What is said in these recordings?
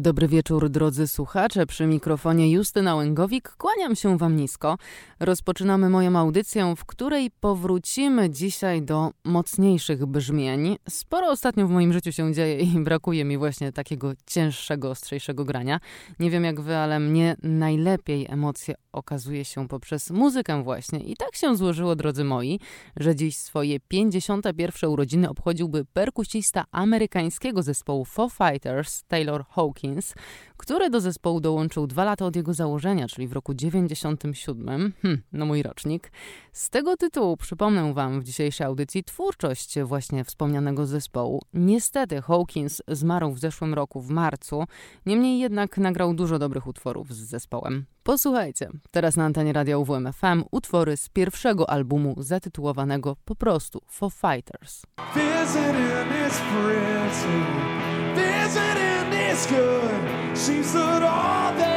Dobry wieczór, drodzy słuchacze. Przy mikrofonie Justyna Łęgowik. Kłaniam się Wam nisko. Rozpoczynamy moją audycję, w której powrócimy dzisiaj do mocniejszych brzmień. Sporo ostatnio w moim życiu się dzieje i brakuje mi właśnie takiego cięższego, ostrzejszego grania. Nie wiem jak Wy, ale mnie najlepiej emocje okazuje się poprzez muzykę właśnie. I tak się złożyło, drodzy moi, że dziś swoje 51. urodziny obchodziłby perkusista amerykańskiego zespołu Foo Fighters, Taylor Hawkins, który do zespołu dołączył dwa lata od jego założenia, czyli w roku 97. Hm, no mój rocznik. Z tego tytułu przypomnę wam w dzisiejszej audycji twórczość właśnie wspomnianego zespołu. Niestety Hawkins zmarł w zeszłym roku w marcu, niemniej jednak nagrał dużo dobrych utworów z zespołem. Posłuchajcie, teraz na antenie radia UWM FM utwory z pierwszego albumu zatytułowanego po prostu For Fighters. Visiting is visiting is good. Seems that all they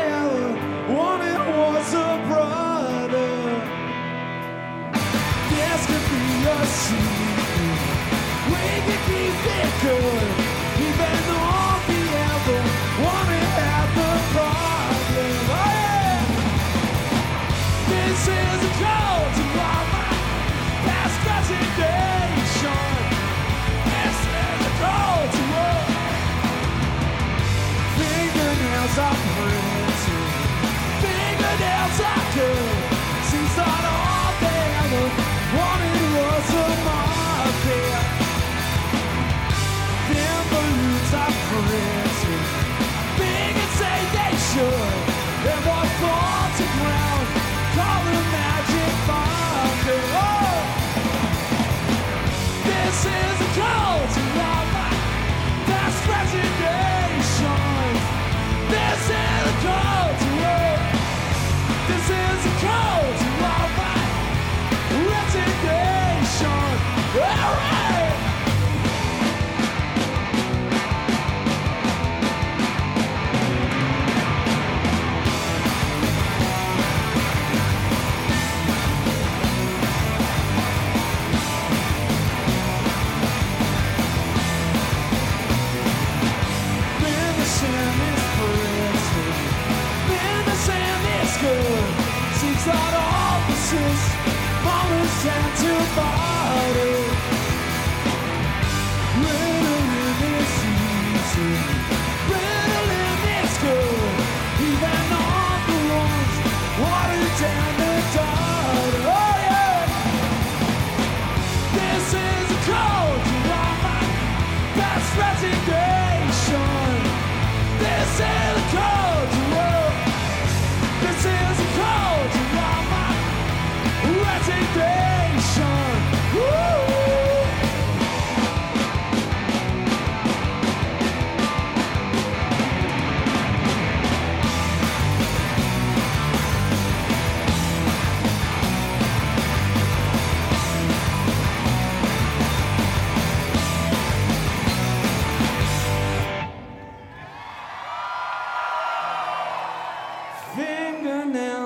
passing day.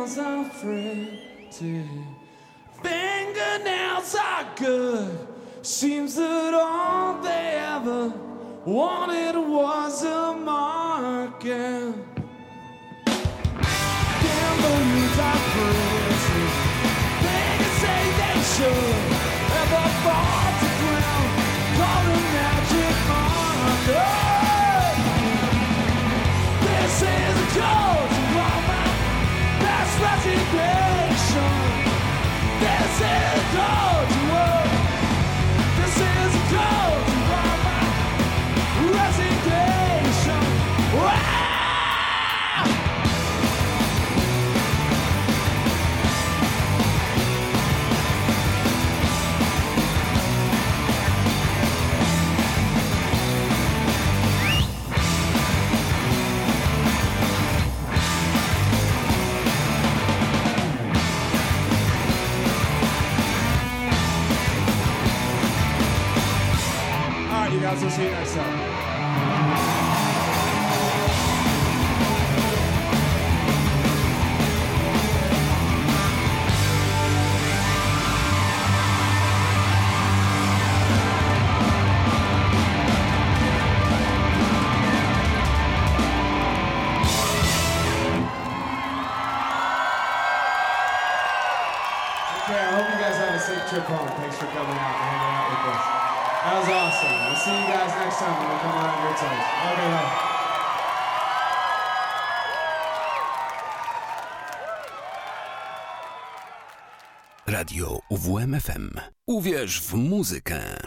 Fingernails are pretty. Fingernails are good. Seems that all they ever wanted was a market. Gamblers are pretty. They can say they should. Coming out and hanging out with us. That was awesome. We'll see you guys next time when we come around your toes. Okay. Radio UWMFM. Uwierz w muzykę.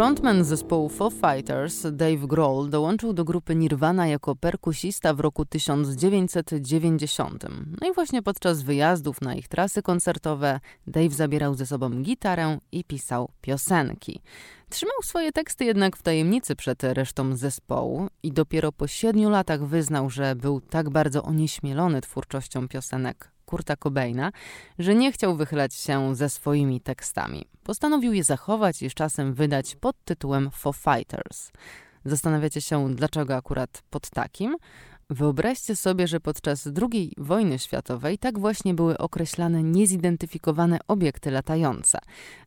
Frontman zespołu Foo Fighters, Dave Grohl, dołączył do grupy Nirvana jako perkusista w roku 1990. No i właśnie podczas wyjazdów na ich trasy koncertowe Dave zabierał ze sobą gitarę i pisał piosenki. Trzymał swoje teksty jednak w tajemnicy przed resztą zespołu i dopiero po siedmiu latach wyznał, że był tak bardzo onieśmielony twórczością piosenek Kurta Cobaina, że nie chciał wychylać się ze swoimi tekstami. Postanowił je zachować i z czasem wydać pod tytułem For Fighters. Zastanawiacie się, dlaczego akurat pod takim? Wyobraźcie sobie, że podczas II wojny światowej tak właśnie były określane niezidentyfikowane obiekty latające.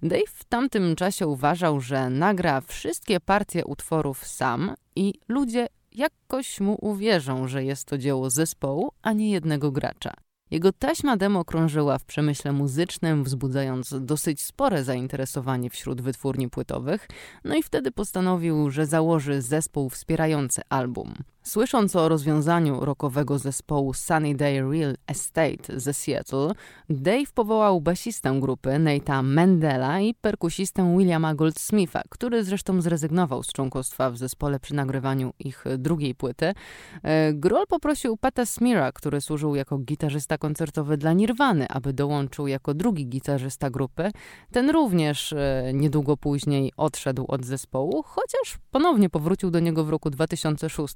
Dave w tamtym czasie uważał, że nagra wszystkie partie utworów sam i ludzie jakoś mu uwierzą, że jest to dzieło zespołu, a nie jednego gracza. Jego taśma demo krążyła w przemyśle muzycznym, wzbudzając dosyć spore zainteresowanie wśród wytwórni płytowych, no i wtedy postanowił, że założy zespół wspierający album. Słysząc o rozwiązaniu rockowego zespołu Sunny Day Real Estate ze Seattle, Dave powołał basistę grupy Nate'a Mendela i perkusistę Williama Goldsmitha, który zresztą zrezygnował z członkostwa w zespole przy nagrywaniu ich drugiej płyty. E, Grohl poprosił Pata Smira, który służył jako gitarzysta koncertowy dla Nirwany, aby dołączył jako drugi gitarzysta grupy. Ten również e, niedługo później odszedł od zespołu, chociaż ponownie powrócił do niego w roku 2006.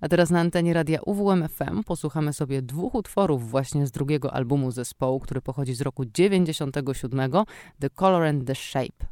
A teraz na antenie radia UWM FM posłuchamy sobie dwóch utworów właśnie z drugiego albumu zespołu, który pochodzi z roku 97, The Color and the Shape.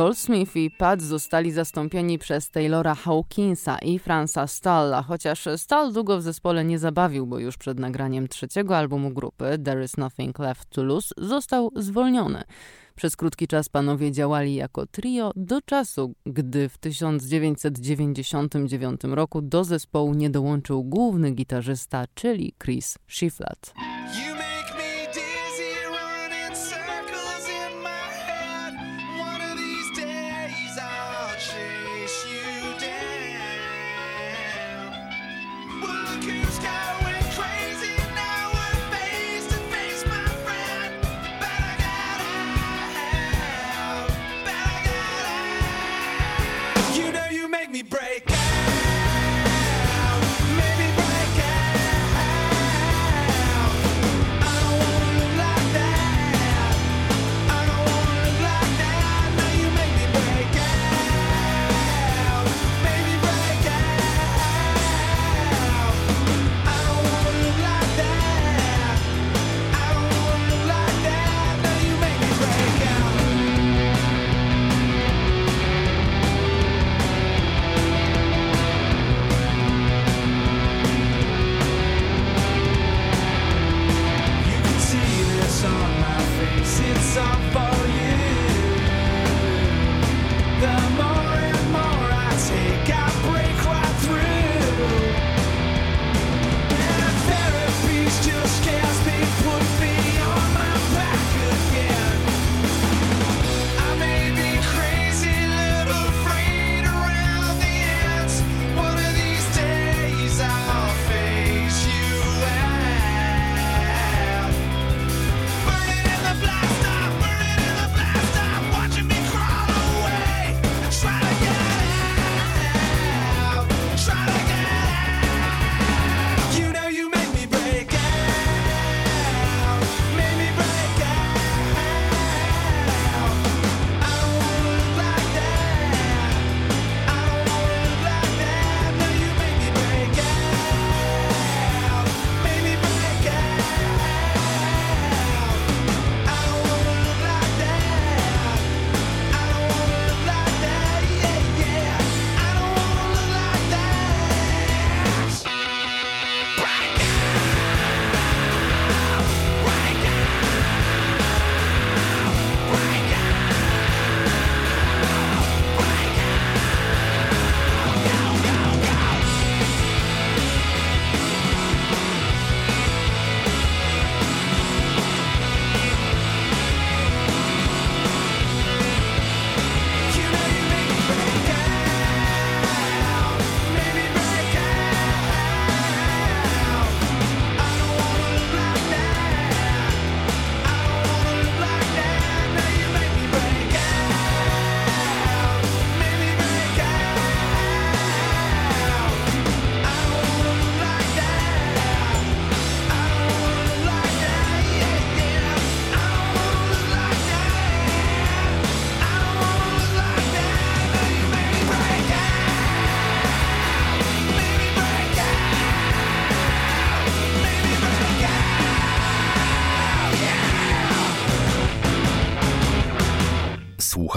Goldsmith i Pat zostali zastąpieni przez Taylora Hawkinsa i Franza Stalla, chociaż Stall długo w zespole nie zabawił, bo już przed nagraniem trzeciego albumu grupy There Is Nothing Left to Lose został zwolniony. Przez krótki czas panowie działali jako trio do czasu, gdy w 1999 roku do zespołu nie dołączył główny gitarzysta, czyli Chris Shiflett.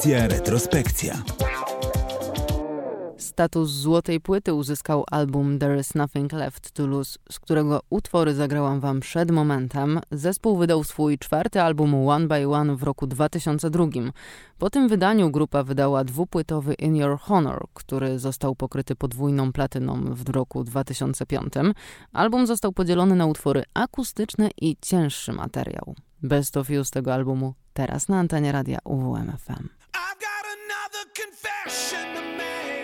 Selekcja retrospekcja. Status złotej płyty uzyskał album There is Nothing Left to Lose, z którego utwory zagrałam wam przed momentem. Zespół wydał swój czwarty album One by One w roku 2002. Po tym wydaniu grupa wydała dwupłytowy In Your Honor, który został pokryty podwójną platyną w roku 2005. Album został podzielony na utwory akustyczne i cięższy materiał. Best of You z tego albumu teraz na antenie radia UWMFM. confession to make.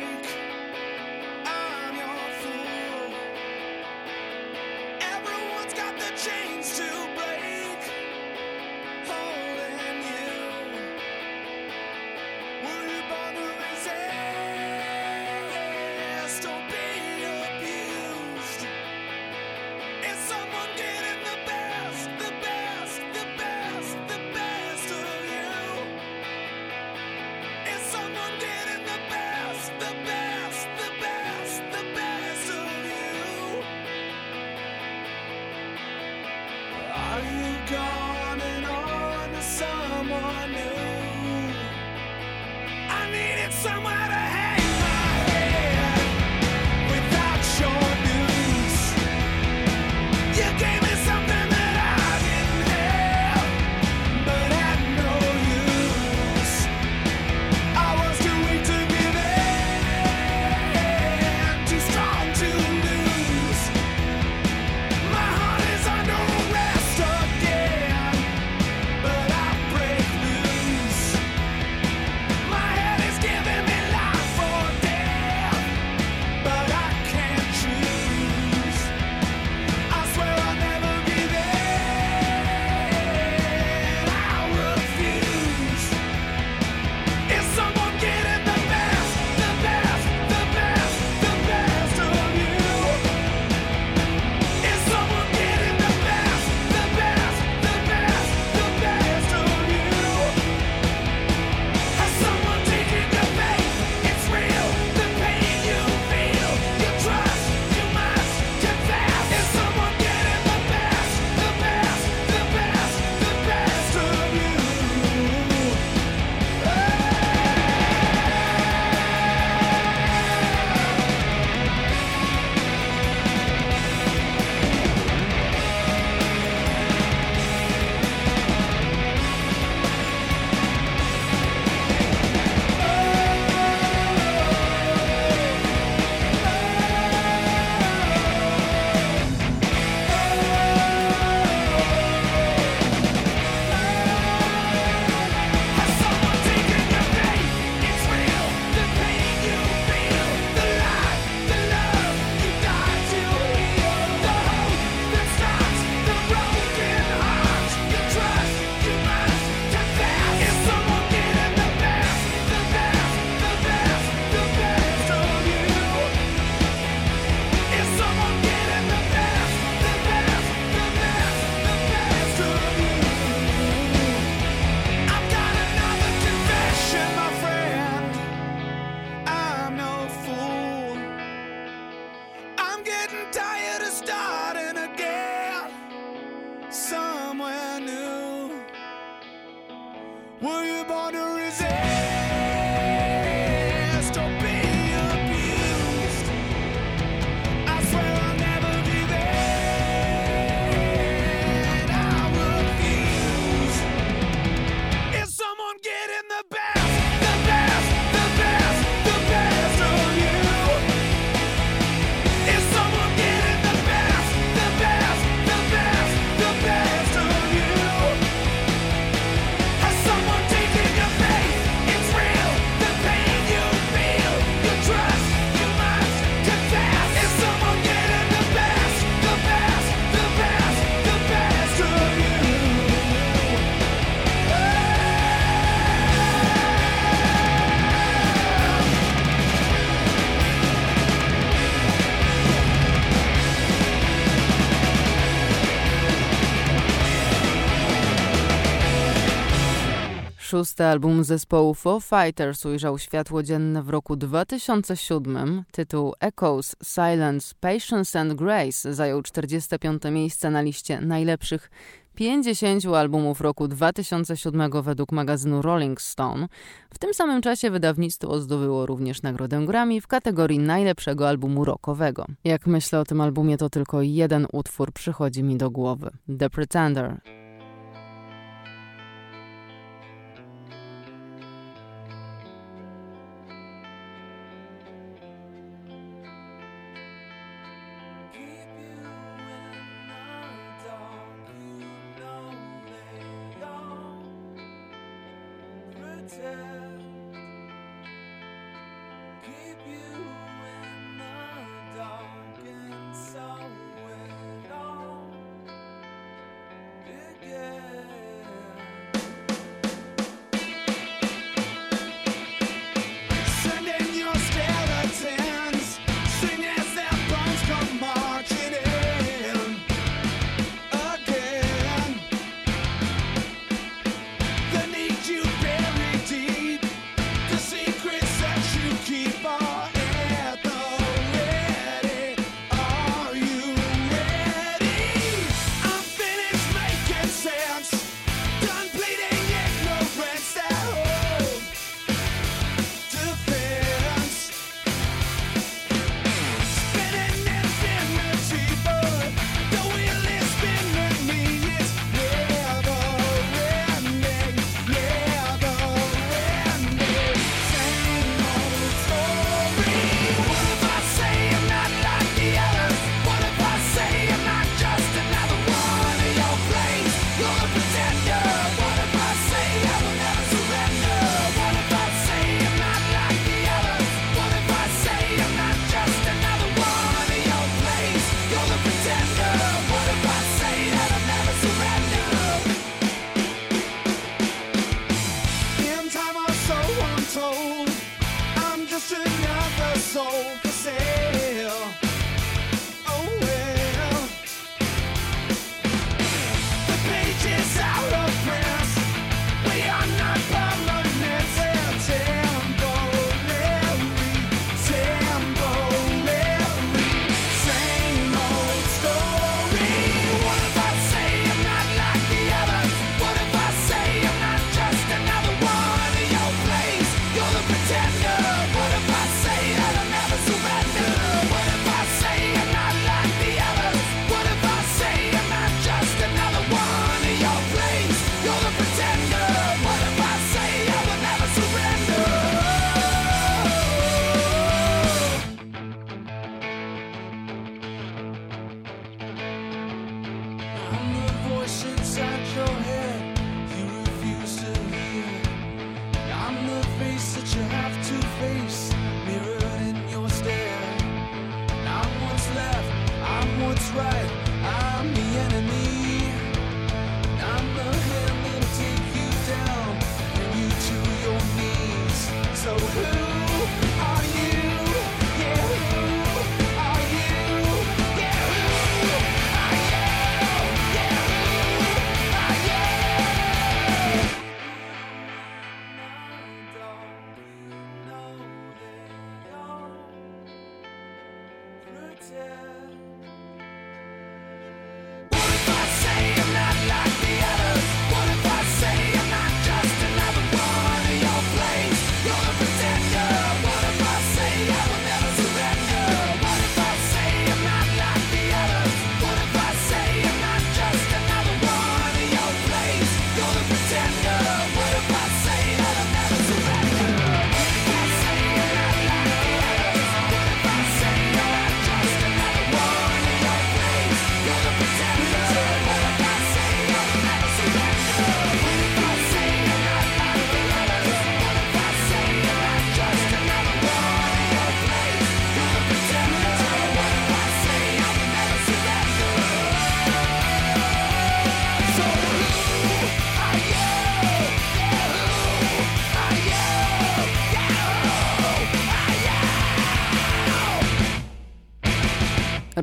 Szósty album zespołu Foo Fighters ujrzał światło dzienne w roku 2007. Tytuł Echoes, Silence, Patience and Grace zajął 45. miejsce na liście najlepszych 50 albumów roku 2007 według magazynu Rolling Stone. W tym samym czasie wydawnictwo zdobyło również nagrodę Grammy w kategorii najlepszego albumu rockowego. Jak myślę o tym albumie, to tylko jeden utwór przychodzi mi do głowy: The Pretender.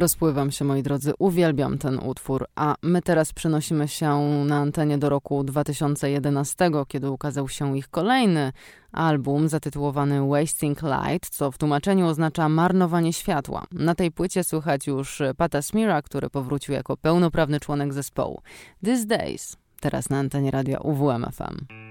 Rozpływam się, moi drodzy, uwielbiam ten utwór, a my teraz przenosimy się na antenie do roku 2011, kiedy ukazał się ich kolejny album zatytułowany Wasting Light, co w tłumaczeniu oznacza marnowanie światła. Na tej płycie słychać już Pata Smira, który powrócił jako pełnoprawny członek zespołu. These Days, teraz na antenie radia UWMFM.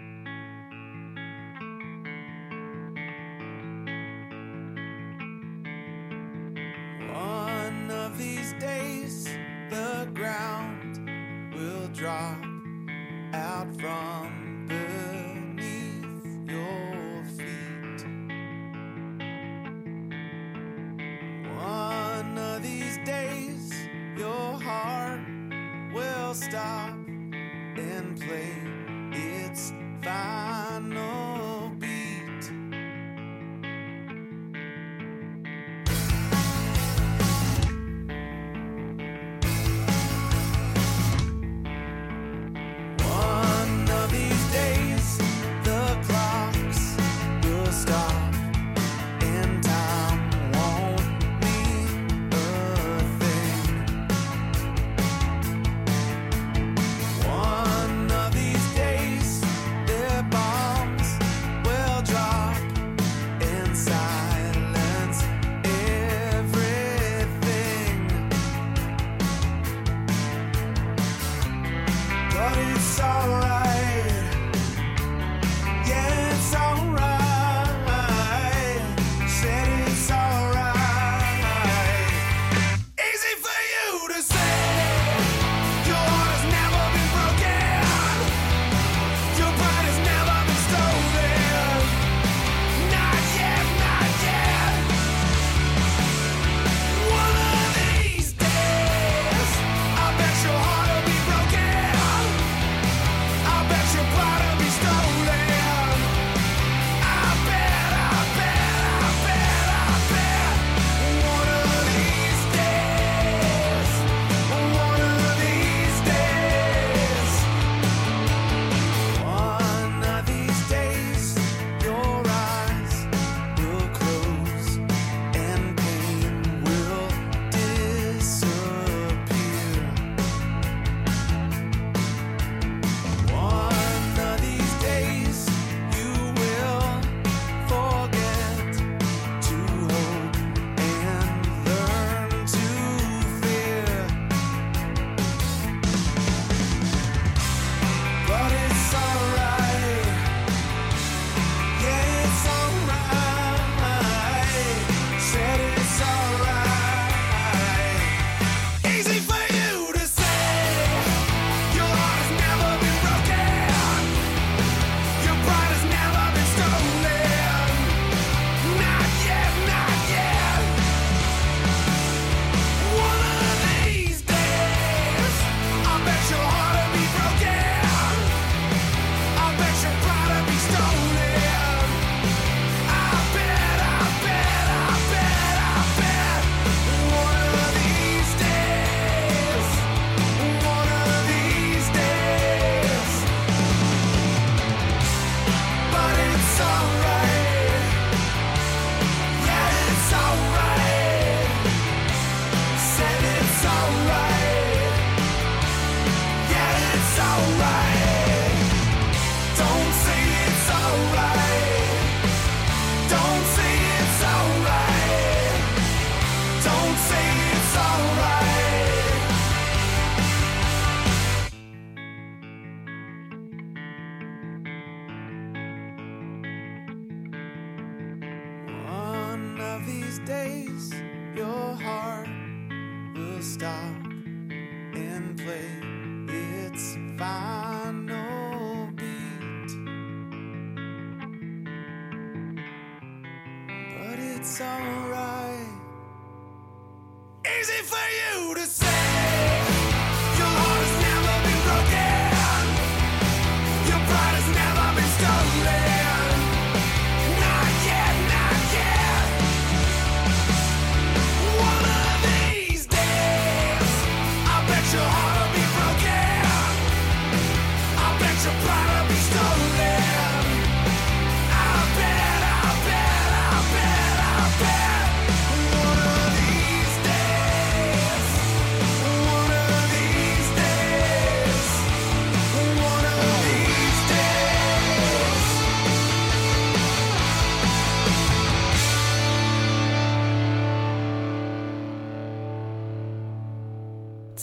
Easy for you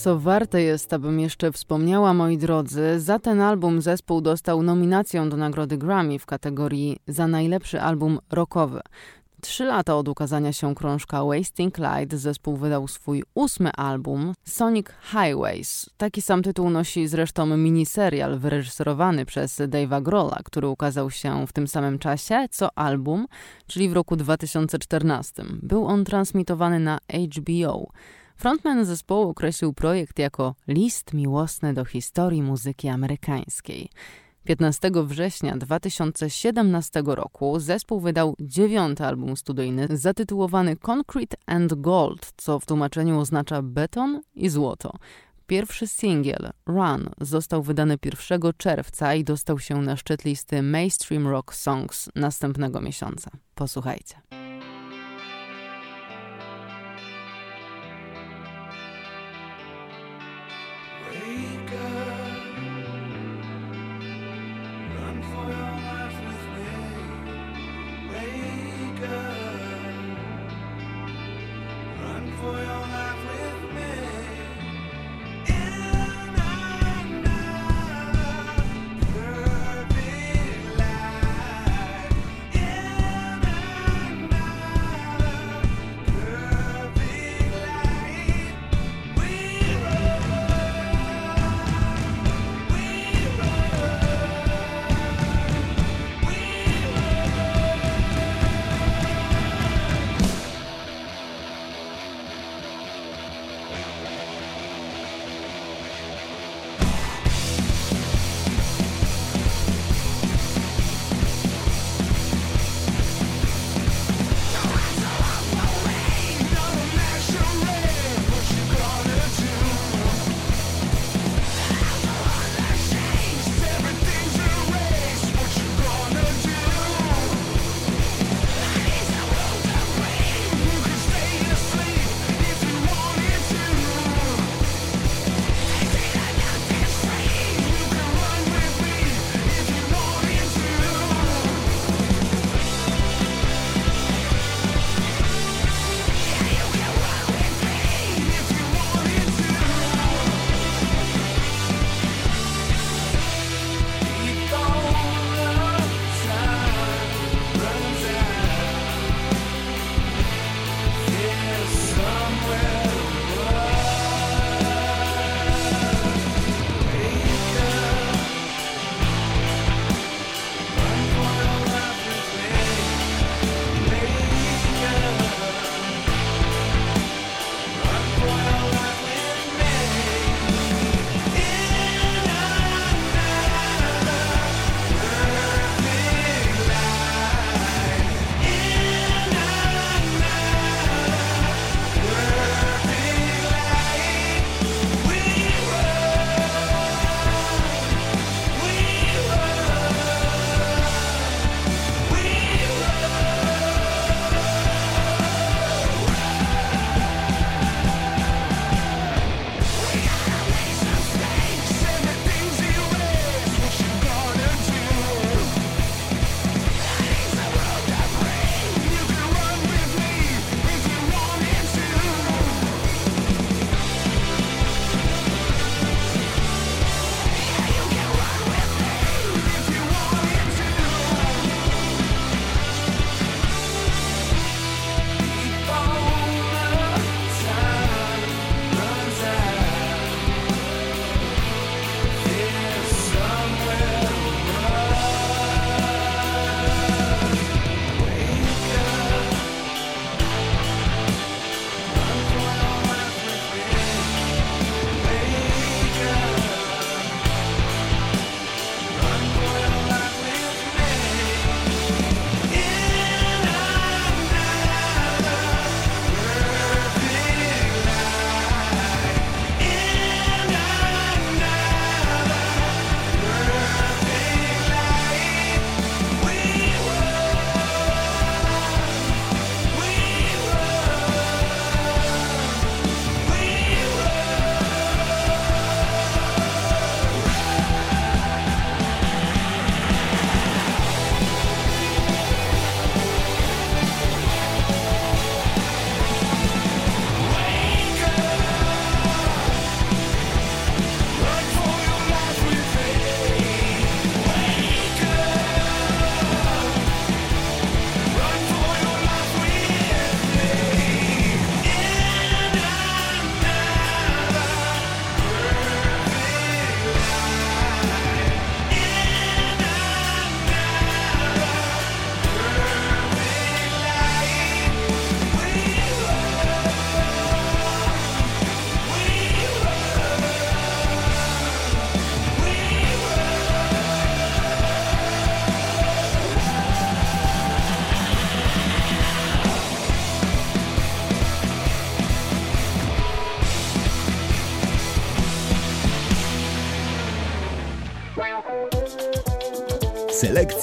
Co warte jest, abym jeszcze wspomniała, moi drodzy, za ten album zespół dostał nominację do nagrody Grammy w kategorii za najlepszy album rockowy. Trzy lata od ukazania się krążka Wasting Light zespół wydał swój ósmy album Sonic Highways. Taki sam tytuł nosi zresztą miniserial wyreżyserowany przez Dave'a Grola, który ukazał się w tym samym czasie co album, czyli w roku 2014. Był on transmitowany na HBO. Frontman zespołu określił projekt jako list miłosny do historii muzyki amerykańskiej. 15 września 2017 roku zespół wydał dziewiąty album studyjny zatytułowany Concrete and Gold, co w tłumaczeniu oznacza beton i złoto. Pierwszy singiel, Run, został wydany 1 czerwca i dostał się na szczyt listy Mainstream Rock Songs następnego miesiąca. Posłuchajcie.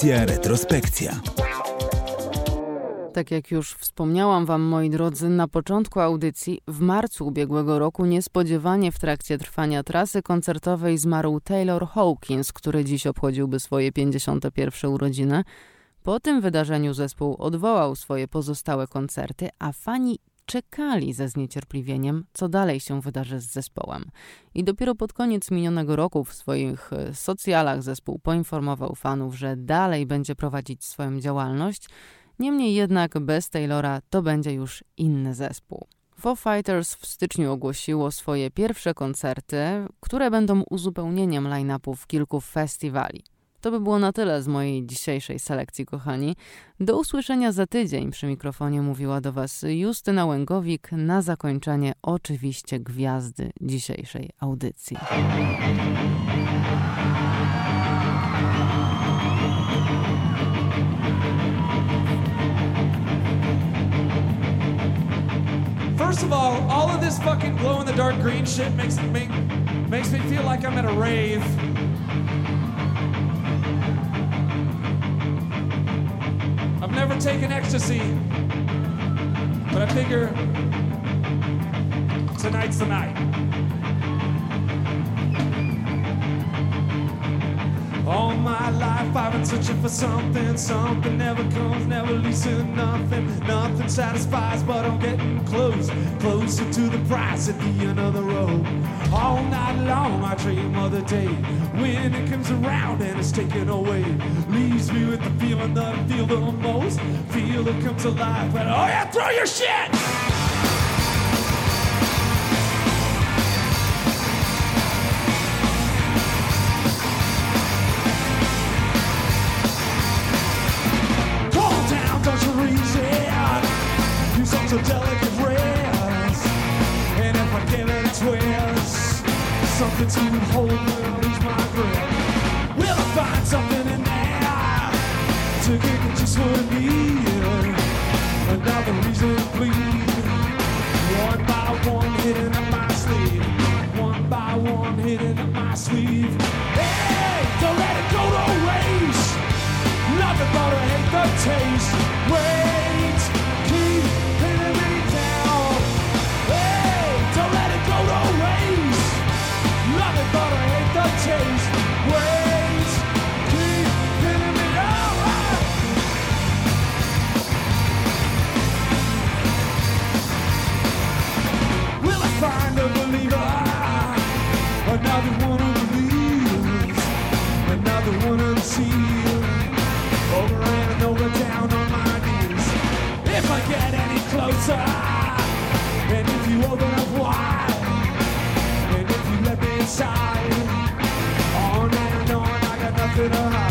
Retrospekcja. Tak jak już wspomniałam Wam, moi drodzy, na początku audycji, w marcu ubiegłego roku niespodziewanie w trakcie trwania trasy koncertowej zmarł Taylor Hawkins, który dziś obchodziłby swoje 51 urodziny. Po tym wydarzeniu zespół odwołał swoje pozostałe koncerty, a fani czekali ze zniecierpliwieniem, co dalej się wydarzy z zespołem. I dopiero pod koniec minionego roku w swoich e, socjalach zespół poinformował fanów, że dalej będzie prowadzić swoją działalność. Niemniej jednak bez Taylora to będzie już inny zespół. Foo Fighters w styczniu ogłosiło swoje pierwsze koncerty, które będą uzupełnieniem line-upów kilku festiwali. To by było na tyle z mojej dzisiejszej selekcji, kochani. Do usłyszenia za tydzień. Przy mikrofonie mówiła do Was Justyna Łęgowik. Na zakończenie oczywiście gwiazdy dzisiejszej audycji. First of all, all of this fucking glow in the dark green shit makes make, makes me feel like I'm at a rave. Never taken ecstasy, but I figure tonight's the night. All my life I've been searching for something, something never comes, never leads to nothing. Nothing satisfies, but I'm getting close, closer to the prize at the end of the road. All night long I dream of the day when it comes around and it's taken away. Leaves me with the feeling that I feel the most, feel it comes alive. And oh yeah, throw your shit! A delicate rest. And if I give it a twist, something to hold will lose my grip. Will I find something in there to give me just what I need? Another reason to bleed. One by one, hidden up my sleeve. One by one, hitting up my sleeve. Hey, don't let it go to waste. Nothing but I hate the taste. Wait, I got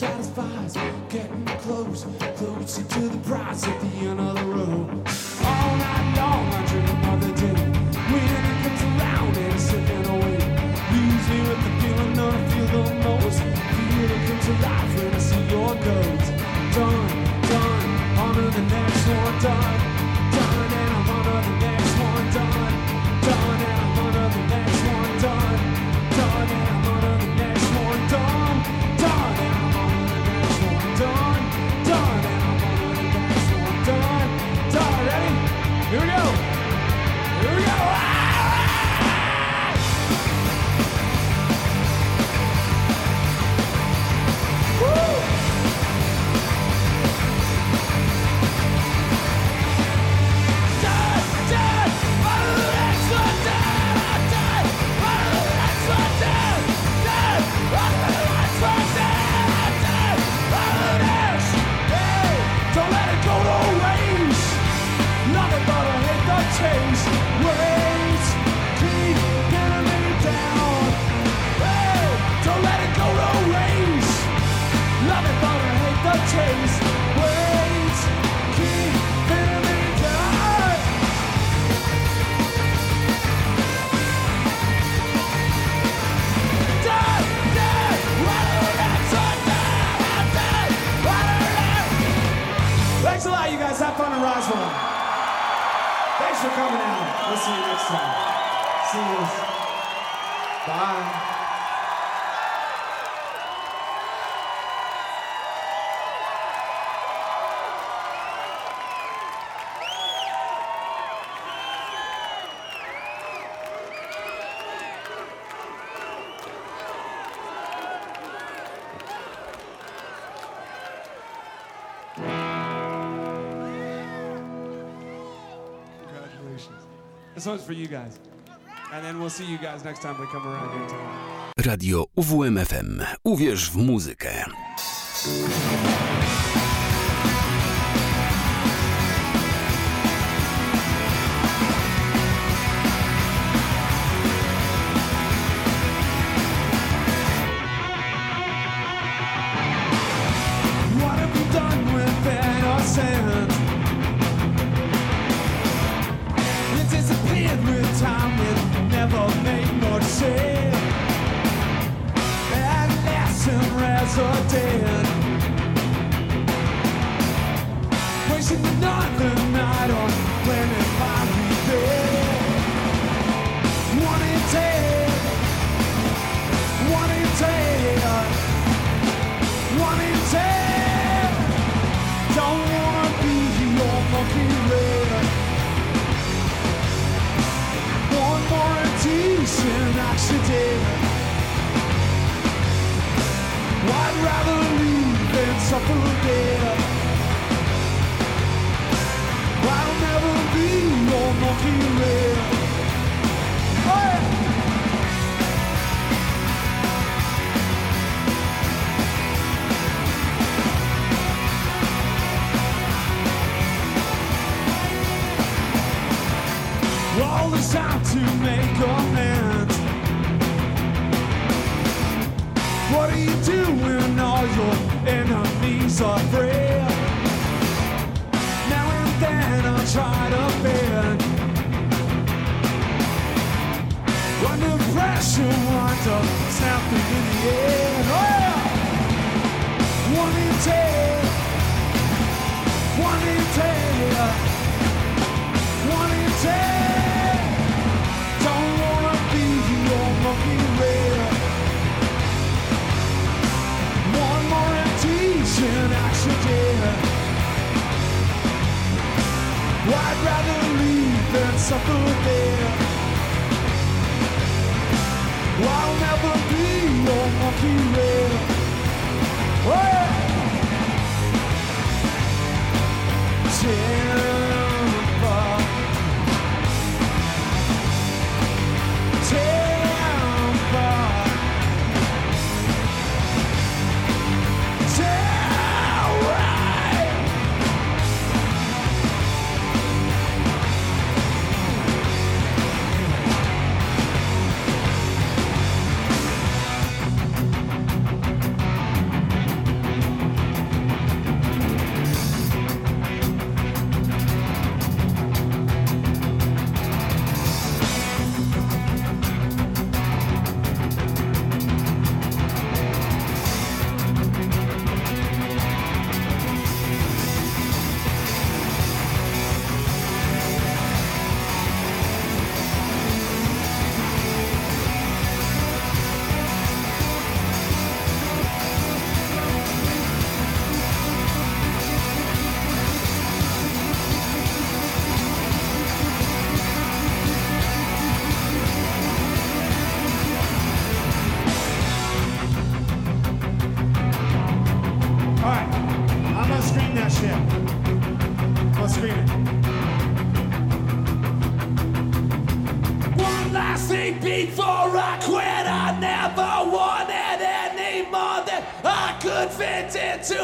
satisfies. Getting close, closer to the prize at the end of the road. This one's for you guys. And then we'll see you guys next time we come around here. Radio UWMFM. Uwierz w muzykę. What do you do when all your enemies are afraid? Now and then I try to bend. Under pressure, wind up snapping in the air. Oh, yeah. One in ten. One in ten.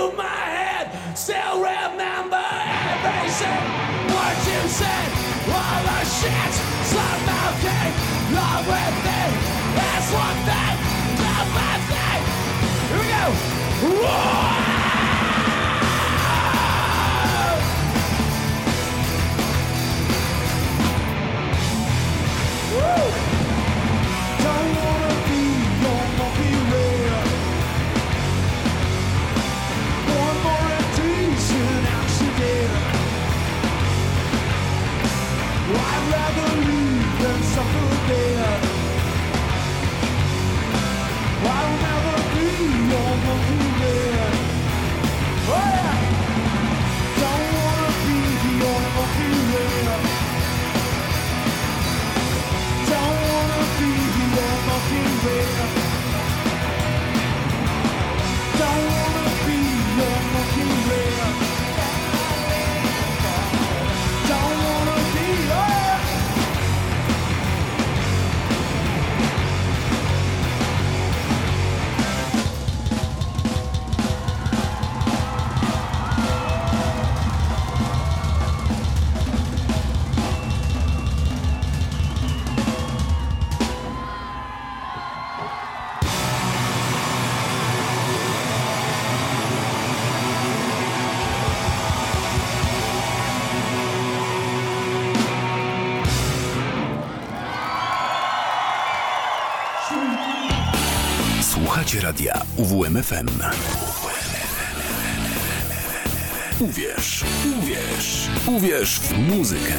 Into my head. Still remember everything. What you said, all the shit. Somehow came along with me. That's one thing, not my thing. Here we go. Whoa! UWMFM. Uwierz, uwierz, uwierz w muzykę.